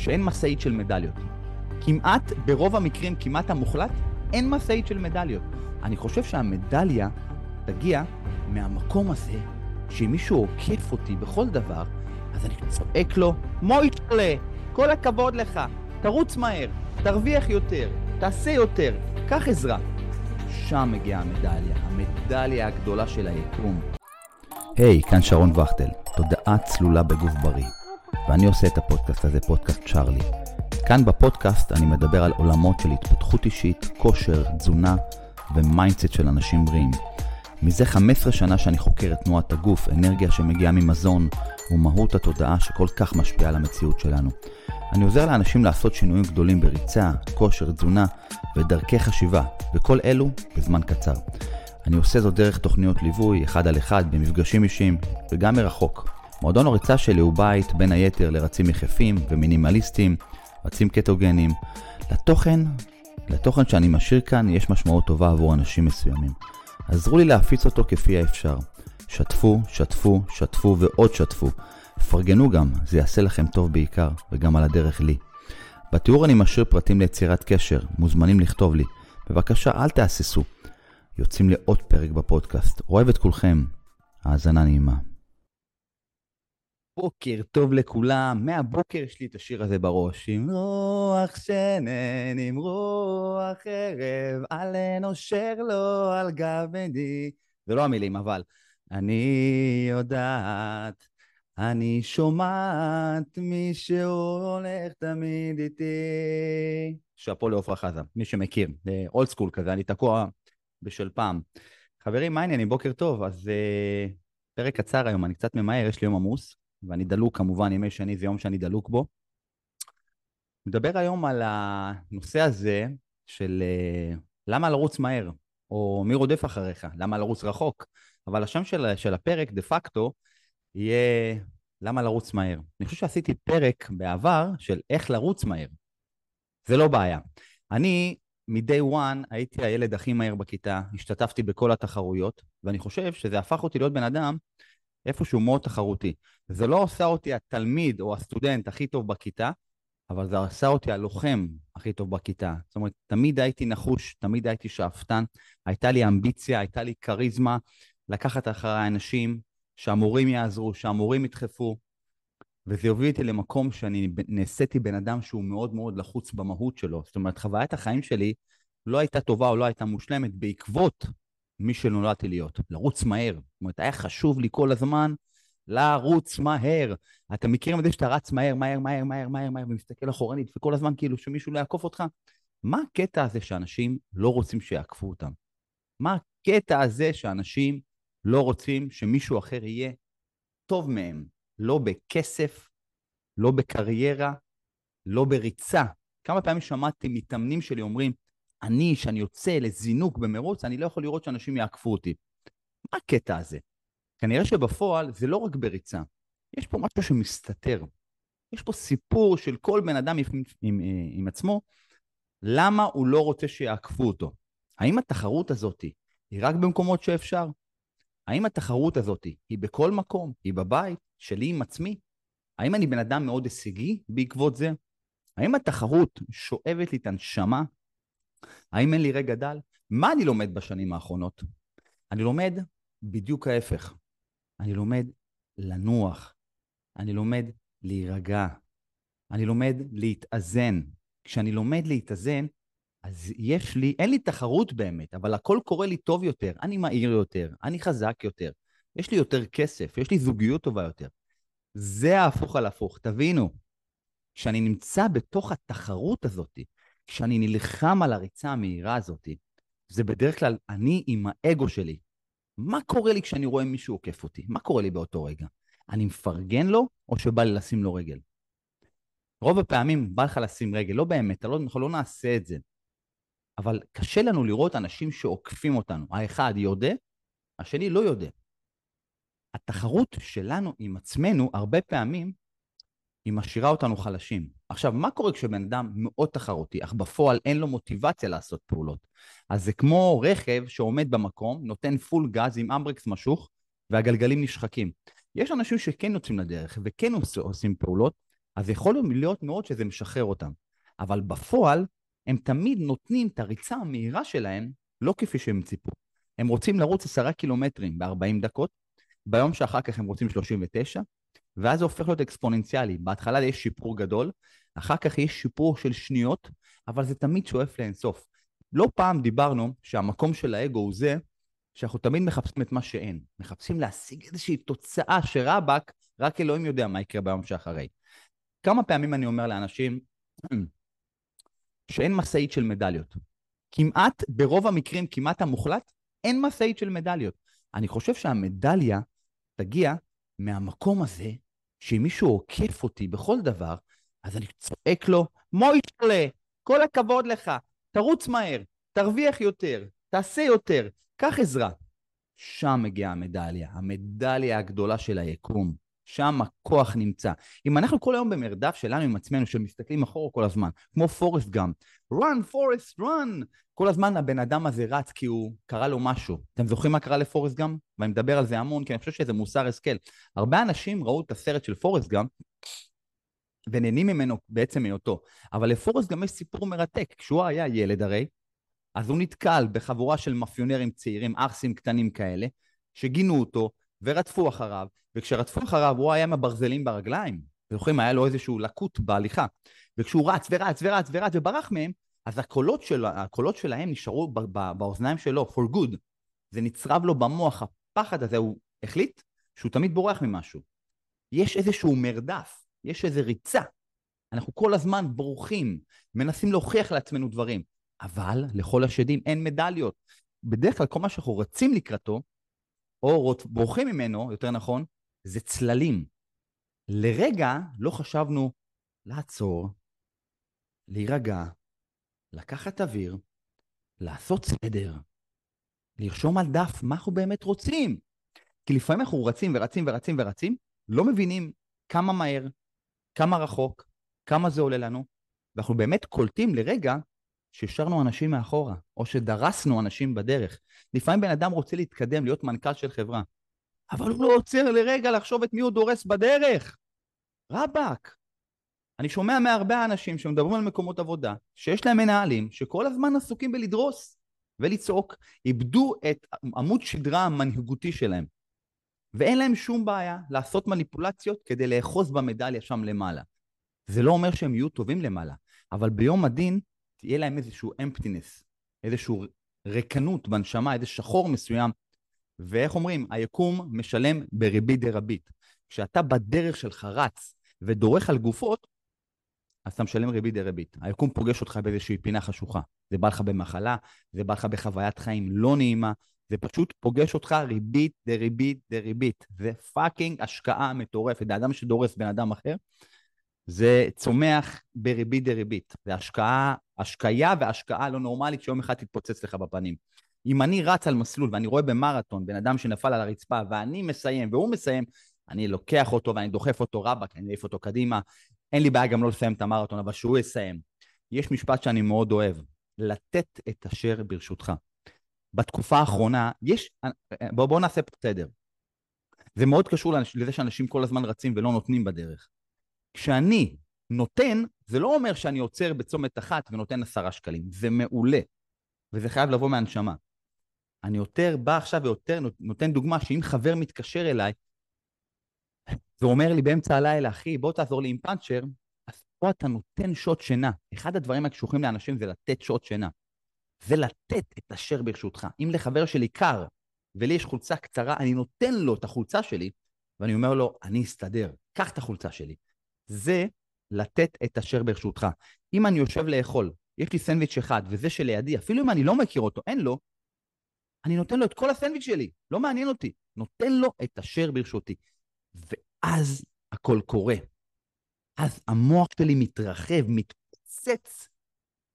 שאין משאית של מדליות. כמעט, ברוב המקרים, כמעט המוחלט, אין משאית של מדליות. אני חושב שהמדליה תגיע מהמקום הזה, שאם מישהו עוקף אותי בכל דבר, אז אני צועק לו, מוישלה, כל הכבוד לך, תרוץ מהר, תרוויח יותר, תעשה יותר, קח עזרה. שם מגיעה המדליה, המדליה הגדולה של היקום. היי, hey, כאן שרון וכטל, תודעה צלולה בגוף בריא. ואני עושה את הפודקאסט הזה, פודקאסט צ'ארלי. כאן בפודקאסט אני מדבר על עולמות של התפתחות אישית, כושר, תזונה ו mindset של אנשים בריאים. מזה 15 שנה שאני חוקר את תנועת הגוף, אנרגיה שמגיעה ממזון ומהות התודעה שכל כך משפיעה על המציאות שלנו. אני עוזר לאנשים לעשות שינויים גדולים בריצה, כושר, תזונה ודרכי חשיבה, וכל אלו בזמן קצר. אני עושה זאת דרך תוכניות ליווי, אחד על אחד, במפגשים אישיים, וגם מרחוק. מועדון הריצה שלי הוא בית, בין היתר, לרצים יחפים ומינימליסטים, רצים קטוגנים. לתוכן, לתוכן שאני משאיר כאן, יש משמעות טובה עבור אנשים מסוימים. עזרו לי להפיץ אותו כפי האפשר. שתפו, שתפו, שתפו ועוד שתפו. פרגנו גם, זה יעשה לכם טוב בעיקר, וגם על הדרך לי. בתיאור אני משאיר פרטים ליצירת קשר, מוזמנים לכתוב לי. בבקשה, אל תהססו. יוצאים לעוד פרק בפודקאסט. אוהב את כולכם. האזנה נעימה. בוקר טוב לכולם, מהבוקר יש לי את השיר הזה בראש. עם רוח שנן, עם רוח ערב, על אנושר לו על גבני. זה לא המילים, אבל אני יודעת, אני שומעת מישהו הולך תמיד איתי. שאפו לעופרה חזה, מי שמכיר, old school כזה, אני תקוע בשל פעם. חברים, מה העניינים? בוקר טוב. אז אה, פרק קצר היום, אני קצת ממהר, יש לי יום עמוס. ואני דלוק כמובן, ימי שני זה יום שאני דלוק בו. נדבר היום על הנושא הזה של אה, למה לרוץ מהר, או מי רודף אחריך, למה לרוץ רחוק, אבל השם של, של הפרק דה פקטו יהיה למה לרוץ מהר. אני חושב שעשיתי פרק בעבר של איך לרוץ מהר. זה לא בעיה. אני מ-day one הייתי הילד הכי מהר בכיתה, השתתפתי בכל התחרויות, ואני חושב שזה הפך אותי להיות בן אדם איפשהו מאוד תחרותי. זה לא עושה אותי התלמיד או הסטודנט הכי טוב בכיתה, אבל זה עשה אותי הלוחם הכי טוב בכיתה. זאת אומרת, תמיד הייתי נחוש, תמיד הייתי שאפתן, הייתה לי אמביציה, הייתה לי כריזמה לקחת אחרי האנשים, שהמורים יעזרו, שהמורים ידחפו, וזה יוביל אותי למקום שאני נעשיתי בן אדם שהוא מאוד מאוד לחוץ במהות שלו. זאת אומרת, חוויית החיים שלי לא הייתה טובה או לא הייתה מושלמת בעקבות מי שנולדתי להיות, לרוץ מהר. זאת אומרת, היה חשוב לי כל הזמן לרוץ מהר. אתה מכיר את זה שאתה רץ מהר, מהר, מהר, מהר, מהר, מהר, ומסתכל אחורנית, וכל הזמן כאילו שמישהו לא יעקוף אותך? מה הקטע הזה שאנשים לא רוצים שיעקפו אותם? מה הקטע הזה שאנשים לא רוצים שמישהו אחר יהיה טוב מהם? לא בכסף, לא בקריירה, לא בריצה. כמה פעמים שמעתי מתאמנים שלי אומרים, אני, שאני יוצא לזינוק במרוץ, אני לא יכול לראות שאנשים יעקפו אותי. מה הקטע הזה? כנראה שבפועל זה לא רק בריצה, יש פה משהו שמסתתר. יש פה סיפור של כל בן אדם עם, עם, עם, עם עצמו, למה הוא לא רוצה שיעקפו אותו. האם התחרות הזאת היא רק במקומות שאפשר? האם התחרות הזאת היא בכל מקום? היא בבית? שלי עם עצמי? האם אני בן אדם מאוד הישגי בעקבות זה? האם התחרות שואבת לי את הנשמה האם אין לי רגע דל? מה אני לומד בשנים האחרונות? אני לומד בדיוק ההפך. אני לומד לנוח. אני לומד להירגע. אני לומד להתאזן. כשאני לומד להתאזן, אז יש לי, אין לי תחרות באמת, אבל הכל קורה לי טוב יותר. אני מהיר יותר, אני חזק יותר, יש לי יותר כסף, יש לי זוגיות טובה יותר. זה ההפוך על הפוך. תבינו, כשאני נמצא בתוך התחרות הזאת, כשאני נלחם על הריצה המהירה הזאת, זה בדרך כלל אני עם האגו שלי. מה קורה לי כשאני רואה מישהו עוקף אותי? מה קורה לי באותו רגע? אני מפרגן לו, או שבא לי לשים לו רגל? רוב הפעמים בא לך לשים רגל, לא באמת, לא, אנחנו לא נעשה את זה. אבל קשה לנו לראות אנשים שעוקפים אותנו. האחד יודע, השני לא יודע. התחרות שלנו עם עצמנו, הרבה פעמים, היא משאירה אותנו חלשים. עכשיו, מה קורה כשבן אדם מאוד תחרותי, אך בפועל אין לו מוטיבציה לעשות פעולות? אז זה כמו רכב שעומד במקום, נותן פול גז עם אמברקס משוך, והגלגלים נשחקים. יש אנשים שכן יוצאים לדרך וכן עושים פעולות, אז יכול להיות מאוד שזה משחרר אותם. אבל בפועל, הם תמיד נותנים את הריצה המהירה שלהם, לא כפי שהם ציפו. הם רוצים לרוץ עשרה קילומטרים ב-40 דקות, ביום שאחר כך הם רוצים 39, ואז זה הופך להיות אקספוננציאלי. בהתחלה יש שיפור גדול, אחר כך יש שיפור של שניות, אבל זה תמיד שואף לאינסוף. לא פעם דיברנו שהמקום של האגו הוא זה שאנחנו תמיד מחפשים את מה שאין. מחפשים להשיג איזושהי תוצאה שרבאק, רק אלוהים יודע מה יקרה ביום שאחרי. כמה פעמים אני אומר לאנשים שאין משאית של מדליות. כמעט, ברוב המקרים, כמעט המוחלט, אין משאית של מדליות. אני חושב שהמדליה תגיע מהמקום הזה, שאם מישהו עוקף אותי בכל דבר, אז אני צועק לו, מוישלה, כל הכבוד לך, תרוץ מהר, תרוויח יותר, תעשה יותר, קח עזרה. שם מגיעה המדליה, המדליה הגדולה של היקום. שם הכוח נמצא. אם אנחנו כל היום במרדף שלנו עם עצמנו, שמסתכלים אחורה כל הזמן, כמו פורסט גם, run, פורסט, run! כל הזמן הבן אדם הזה רץ כי הוא, קרה לו משהו. אתם זוכרים מה קרה לפורסט גם? ואני מדבר על זה המון, כי אני חושב שזה מוסר השכל. הרבה אנשים ראו את הסרט של פורסט גם, ונהנים ממנו בעצם היותו. אבל לפורסט גם יש סיפור מרתק. כשהוא היה ילד הרי, אז הוא נתקל בחבורה של מאפיונרים צעירים, ערסים קטנים כאלה, שגינו אותו ורדפו אחריו, וכשרדפו אחריו הוא היה עם הברזלים ברגליים. זוכרים, היה לו איזשהו לקות בהליכה. וכשהוא רץ ורץ ורץ ורץ וברח מהם, אז הקולות, של, הקולות שלהם נשארו באוזניים שלו, for good. זה נצרב לו במוח, הפחד הזה, הוא החליט שהוא תמיד בורח ממשהו. יש איזשהו מרדף, יש איזו ריצה. אנחנו כל הזמן בורחים, מנסים להוכיח לעצמנו דברים. אבל לכל השדים אין מדליות. בדרך כלל כל מה שאנחנו רצים לקראתו, או בורחים ממנו, יותר נכון, זה צללים. לרגע לא חשבנו לעצור, להירגע, לקחת אוויר, לעשות סדר, לרשום על דף מה אנחנו באמת רוצים. כי לפעמים אנחנו רצים ורצים ורצים ורצים, לא מבינים כמה מהר, כמה רחוק, כמה זה עולה לנו, ואנחנו באמת קולטים לרגע שהשארנו אנשים מאחורה, או שדרסנו אנשים בדרך. לפעמים בן אדם רוצה להתקדם, להיות מנכ"ל של חברה, אבל הוא לא עוצר לרגע לחשוב את מי הוא דורס בדרך. רבאק. אני שומע מהרבה אנשים שמדברים על מקומות עבודה, שיש להם מנהלים שכל הזמן עסוקים בלדרוס ולצעוק, איבדו את עמוד שדרה המנהיגותי שלהם. ואין להם שום בעיה לעשות מניפולציות כדי לאחוז במדליה שם למעלה. זה לא אומר שהם יהיו טובים למעלה, אבל ביום הדין תהיה להם איזשהו אמפטינס, איזשהו ריקנות בנשמה, איזה שחור מסוים, ואיך אומרים, היקום משלם בריבית דרבית. כשאתה בדרך שלך רץ ודורך על גופות, אז אתה משלם ריבית דריבית. היקום פוגש אותך באיזושהי פינה חשוכה. זה בא לך במחלה, זה בא לך בחוויית חיים לא נעימה, זה פשוט פוגש אותך ריבית דריבית דריבית. זה fucking השקעה מטורפת. האדם שדורס בן אדם אחר, זה צומח בריבית דריבית. זה השקעה, השקיה והשקעה לא נורמלית שיום אחד תתפוצץ לך בפנים. אם אני רץ על מסלול ואני רואה במרתון בן אדם שנפל על הרצפה ואני מסיים והוא מסיים, אני לוקח אותו ואני דוחף אותו רבאק, אני אעיף אותו קדימה. אין לי בעיה גם לא לסיים את המרתון, אבל שהוא יסיים. יש משפט שאני מאוד אוהב, לתת את אשר ברשותך. בתקופה האחרונה, יש... בואו בוא נעשה סדר. זה מאוד קשור לזה שאנשים כל הזמן רצים ולא נותנים בדרך. כשאני נותן, זה לא אומר שאני עוצר בצומת אחת ונותן עשרה שקלים. זה מעולה, וזה חייב לבוא מהנשמה. אני יותר בא עכשיו ויותר נותן דוגמה שאם חבר מתקשר אליי ואומר לי באמצע הלילה, אחי, בוא תעזור לי עם פאנצ'ר, אז פה אתה נותן שעות שינה. אחד הדברים הקשוחים לאנשים זה לתת שעות שינה. זה לתת את אשר ברשותך. אם לחבר שלי קר ולי יש חולצה קצרה, אני נותן לו את החולצה שלי, ואני אומר לו, אני אסתדר, קח את החולצה שלי. זה לתת את אשר ברשותך. אם אני יושב לאכול, יש לי סנדוויץ' אחד, וזה שלידי, אפילו אם אני לא מכיר אותו, אין לו, אני נותן לו את כל הסנדוויץ' שלי, לא מעניין אותי. נותן לו את אשר ברשותי. ואז הכל קורה. אז המוח שלי מתרחב, מתפוצץ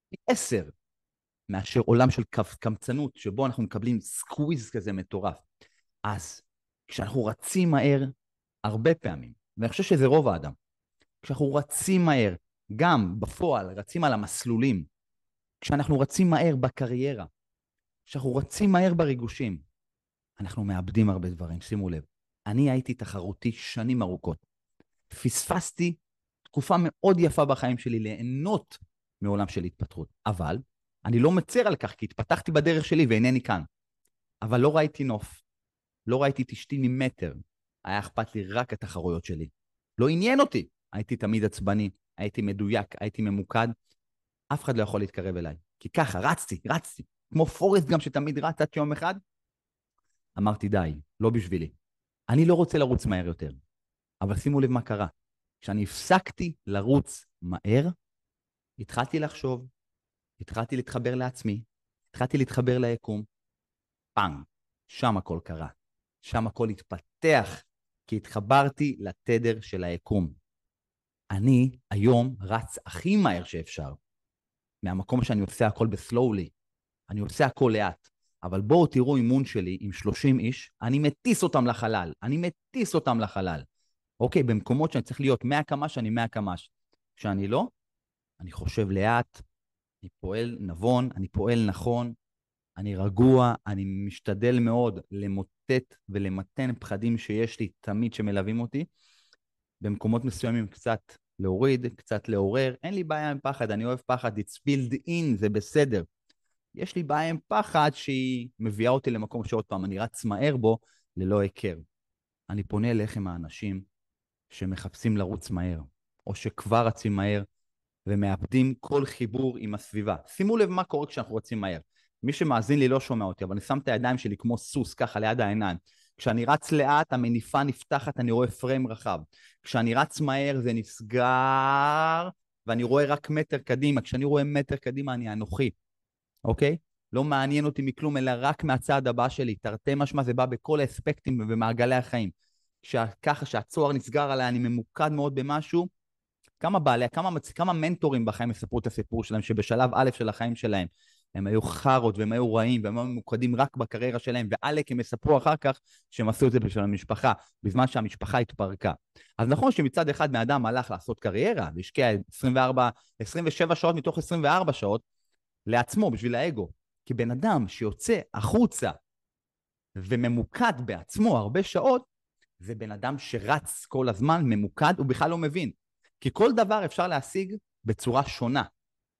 פי עשר מאשר עולם של קמצנות, שבו אנחנו מקבלים squeeze כזה מטורף. אז כשאנחנו רצים מהר, הרבה פעמים, ואני חושב שזה רוב האדם, כשאנחנו רצים מהר, גם בפועל, רצים על המסלולים, כשאנחנו רצים מהר בקריירה, כשאנחנו רצים מהר בריגושים, אנחנו מאבדים הרבה דברים, שימו לב. אני הייתי תחרותי שנים ארוכות. פספסתי תקופה מאוד יפה בחיים שלי ליהנות מעולם של התפתחות. אבל אני לא מצר על כך, כי התפתחתי בדרך שלי ואינני כאן. אבל לא ראיתי נוף, לא ראיתי את אשתי ממטר. היה אכפת לי רק התחרויות שלי. לא עניין אותי. הייתי תמיד עצבני, הייתי מדויק, הייתי ממוקד. אף אחד לא יכול להתקרב אליי. כי ככה, רצתי, רצתי. כמו פורסט גם שתמיד רץ עד שיום אחד. אמרתי, די, לא בשבילי. אני לא רוצה לרוץ מהר יותר. אבל שימו לב מה קרה. כשאני הפסקתי לרוץ מהר, התחלתי לחשוב, התחלתי להתחבר לעצמי, התחלתי להתחבר ליקום. פאנג, שם הכל קרה. שם הכל התפתח, כי התחברתי לתדר של היקום. אני היום רץ הכי מהר שאפשר. מהמקום שאני עושה הכל בסלואולי. אני עושה הכל לאט. אבל בואו תראו אימון שלי עם 30 איש, אני מטיס אותם לחלל. אני מטיס אותם לחלל. אוקיי, במקומות שאני צריך להיות 100 קמ"ש, אני 100 קמ"ש. כשאני לא, אני חושב לאט, אני פועל נבון, אני פועל נכון, אני רגוע, אני משתדל מאוד למוטט ולמתן פחדים שיש לי תמיד שמלווים אותי. במקומות מסוימים קצת להוריד, קצת לעורר. אין לי בעיה עם פחד, אני אוהב פחד, it's built in, זה בסדר. יש לי בעיה עם פחד שהיא מביאה אותי למקום שעוד פעם אני רץ מהר בו ללא היכר. אני פונה אליכם האנשים שמחפשים לרוץ מהר, או שכבר רצים מהר ומאבדים כל חיבור עם הסביבה. שימו לב מה קורה כשאנחנו רצים מהר. מי שמאזין לי לא שומע אותי, אבל אני שם את הידיים שלי כמו סוס, ככה ליד העיניים. כשאני רץ לאט, המניפה נפתחת, אני רואה פריים רחב. כשאני רץ מהר זה נסגר, ואני רואה רק מטר קדימה. כשאני רואה מטר קדימה אני אנוכי, אוקיי? לא מעניין אותי מכלום, אלא רק מהצעד הבא שלי. תרתי משמע זה בא בכל האספקטים ובמעגלי החיים. ככה שהצוהר נסגר עליי, אני ממוקד מאוד במשהו. כמה בעלי, כמה, כמה מנטורים בחיים יספרו את הסיפור שלהם, שבשלב א' של החיים שלהם הם היו חארות והם היו רעים והם היו ממוקדים רק בקריירה שלהם, ועלק הם יספרו אחר כך שהם עשו את זה בשביל המשפחה, בזמן שהמשפחה התפרקה. אז נכון שמצד אחד בן אדם הלך לעשות קריירה והשקיע 24, 27 שעות מתוך 24 שעות לעצמו, בשביל האגו. כי בן אדם שיוצא החוצה וממוקד בעצמו הרבה שעות, זה בן אדם שרץ כל הזמן, ממוקד, הוא בכלל לא מבין. כי כל דבר אפשר להשיג בצורה שונה.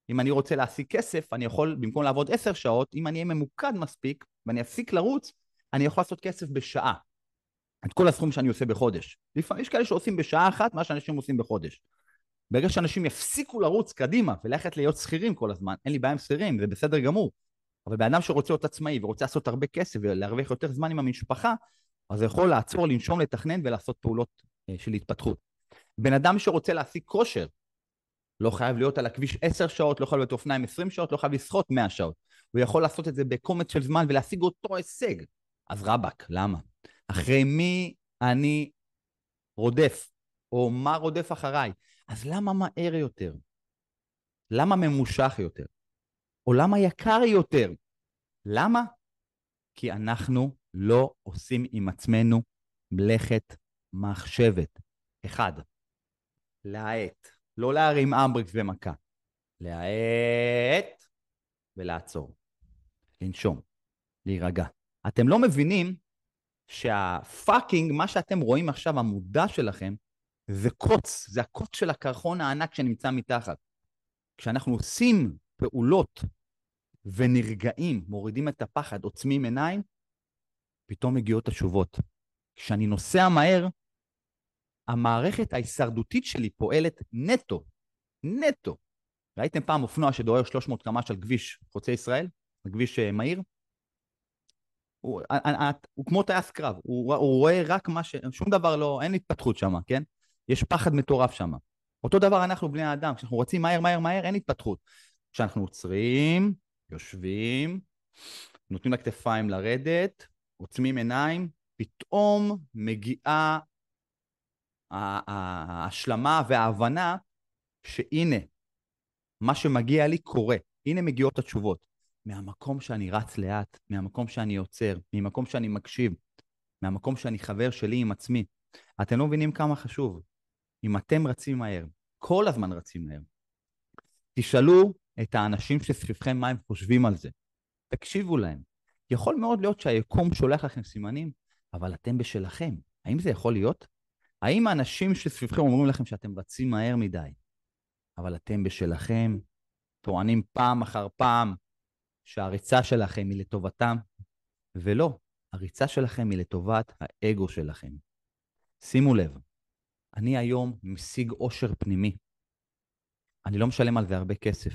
אם אני רוצה להשיג כסף, אני יכול, במקום לעבוד עשר שעות, אם אני אהיה ממוקד מספיק ואני אפסיק לרוץ, אני יכול לעשות כסף בשעה. את כל הסכום שאני עושה בחודש. לפעמים יש כאלה שעושים בשעה אחת מה שאנשים עושים בחודש. ברגע שאנשים יפסיקו לרוץ קדימה וללכת להיות שכירים כל הזמן, אין לי בעיה עם שכירים, זה בסדר גמור. אבל בן אדם שרוצה להיות עצמאי ורוצה לעשות הרבה כסף ולהרוויח יותר זמן עם המשפחה, אז הוא יכול לעצור, לנשום, לתכנן ולעשות פעולות אה, של התפתחות. בן אדם שרוצה להשיג כושר, לא חייב להיות על הכביש 10 שעות, לא חייב להיות אופניים 20 שעות, לא חייב לשחות 100 שעות. הוא יכול לעשות את זה בקומץ של זמן ולהשיג אותו הישג. אז רבאק, למה? אחרי מי אני רודף, או מה רודף אחריי? אז למה מהר יותר? למה ממושך יותר? או למה יקר יותר? למה? כי אנחנו לא עושים עם עצמנו מלאכת מחשבת. אחד, להאט. לא להרים אמבריקס במכה. להאט ולעצור. לנשום. להירגע. אתם לא מבינים שהפאקינג, מה שאתם רואים עכשיו, המודע שלכם, זה קוץ, זה הקוץ של הקרחון הענק שנמצא מתחת. כשאנחנו עושים פעולות ונרגעים, מורידים את הפחד, עוצמים עיניים, פתאום מגיעות התשובות. כשאני נוסע מהר, המערכת ההישרדותית שלי פועלת נטו, נטו. ראיתם פעם אופנוע שדוהר 300 קמ"ש על כביש חוצה ישראל? על כביש אה, מהיר? הוא, אה, אה, הוא כמו טייס קרב, הוא, הוא רואה רק מה ש... שום דבר לא, אין התפתחות שם, כן? יש פחד מטורף שם. אותו דבר אנחנו בני האדם, כשאנחנו רוצים מהר, מהר, מהר, אין התפתחות. כשאנחנו עוצרים, יושבים, נותנים לכתפיים לרדת, עוצמים עיניים, פתאום מגיעה ההשלמה וההבנה שהנה, מה שמגיע לי קורה. הנה מגיעות התשובות. מהמקום שאני רץ לאט, מהמקום שאני עוצר, ממקום שאני מקשיב, מהמקום שאני חבר שלי עם עצמי. אתם לא מבינים כמה חשוב. אם אתם רצים מהר, כל הזמן רצים מהר, תשאלו את האנשים שסביבכם מה הם חושבים על זה. תקשיבו להם. יכול מאוד להיות שהיקום שולח לכם סימנים, אבל אתם בשלכם. האם זה יכול להיות? האם האנשים שסביבכם אומרים לכם שאתם רצים מהר מדי, אבל אתם בשלכם, טוענים פעם אחר פעם שהריצה שלכם היא לטובתם? ולא, הריצה שלכם היא לטובת האגו שלכם. שימו לב, אני היום משיג אושר פנימי. אני לא משלם על זה הרבה כסף.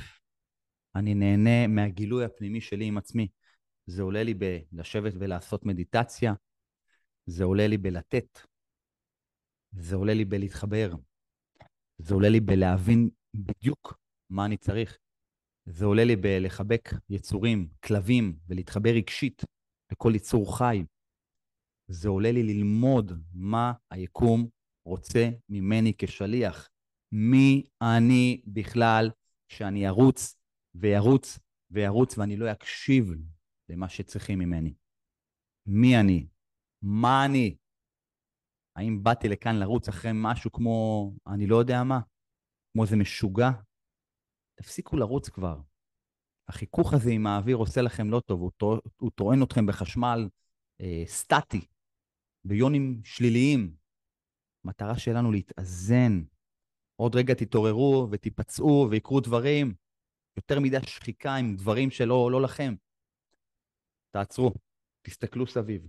אני נהנה מהגילוי הפנימי שלי עם עצמי. זה עולה לי בלשבת ולעשות מדיטציה, זה עולה לי בלתת, זה עולה לי בלהתחבר, זה עולה לי בלהבין בדיוק מה אני צריך. זה עולה לי בלחבק יצורים, כלבים, ולהתחבר רגשית לכל יצור חי. זה עולה לי ללמוד מה היקום רוצה ממני כשליח. מי אני בכלל שאני ארוץ וירוץ וירוץ ואני לא אקשיב למה שצריכים ממני. מי אני? מה אני? האם באתי לכאן לרוץ אחרי משהו כמו, אני לא יודע מה, כמו איזה משוגע? תפסיקו לרוץ כבר. החיכוך הזה עם האוויר עושה לכם לא טוב, הוא, טוען אתכם בחשמל אה, סטטי, ביונים שליליים. המטרה שלנו להתאזן. עוד רגע תתעוררו ותיפצעו ויקרו דברים. יותר מדי שחיקה עם דברים שלא לא לכם. תעצרו, תסתכלו סביב.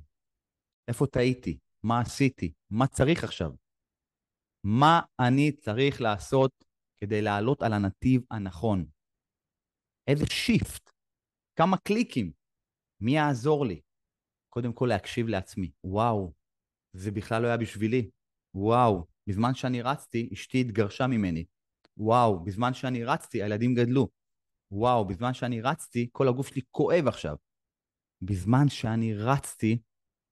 איפה טעיתי? מה עשיתי? מה צריך עכשיו? מה אני צריך לעשות כדי לעלות על הנתיב הנכון? איזה שיפט? כמה קליקים? מי יעזור לי? קודם כל להקשיב לעצמי. וואו, זה בכלל לא היה בשבילי. וואו, בזמן שאני רצתי, אשתי התגרשה ממני. וואו, בזמן שאני רצתי, הילדים גדלו. וואו, בזמן שאני רצתי, כל הגוף שלי כואב עכשיו. בזמן שאני רצתי,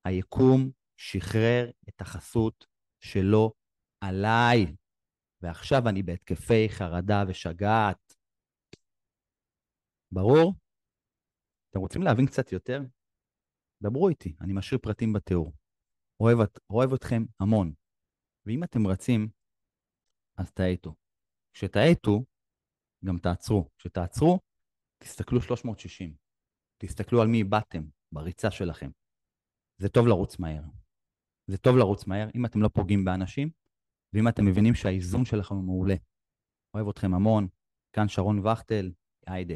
היקום שחרר את החסות שלו עליי, ועכשיו אני בהתקפי חרדה ושגעת. ברור? אתם רוצים להבין קצת יותר? דברו איתי, אני משאיר פרטים בתיאור. אוהב, אוהב אתכם המון. ואם אתם רצים, אז תאטו. כשתאטו, גם תעצרו. כשתעצרו, תסתכלו 360. תסתכלו על מי באתם בריצה שלכם. זה טוב לרוץ מהר. זה טוב לרוץ מהר, אם אתם לא פוגעים באנשים, ואם אתם מבינים שהאיזון שלכם הוא מעולה. אוהב אתכם המון, כאן שרון וכטל, היידה.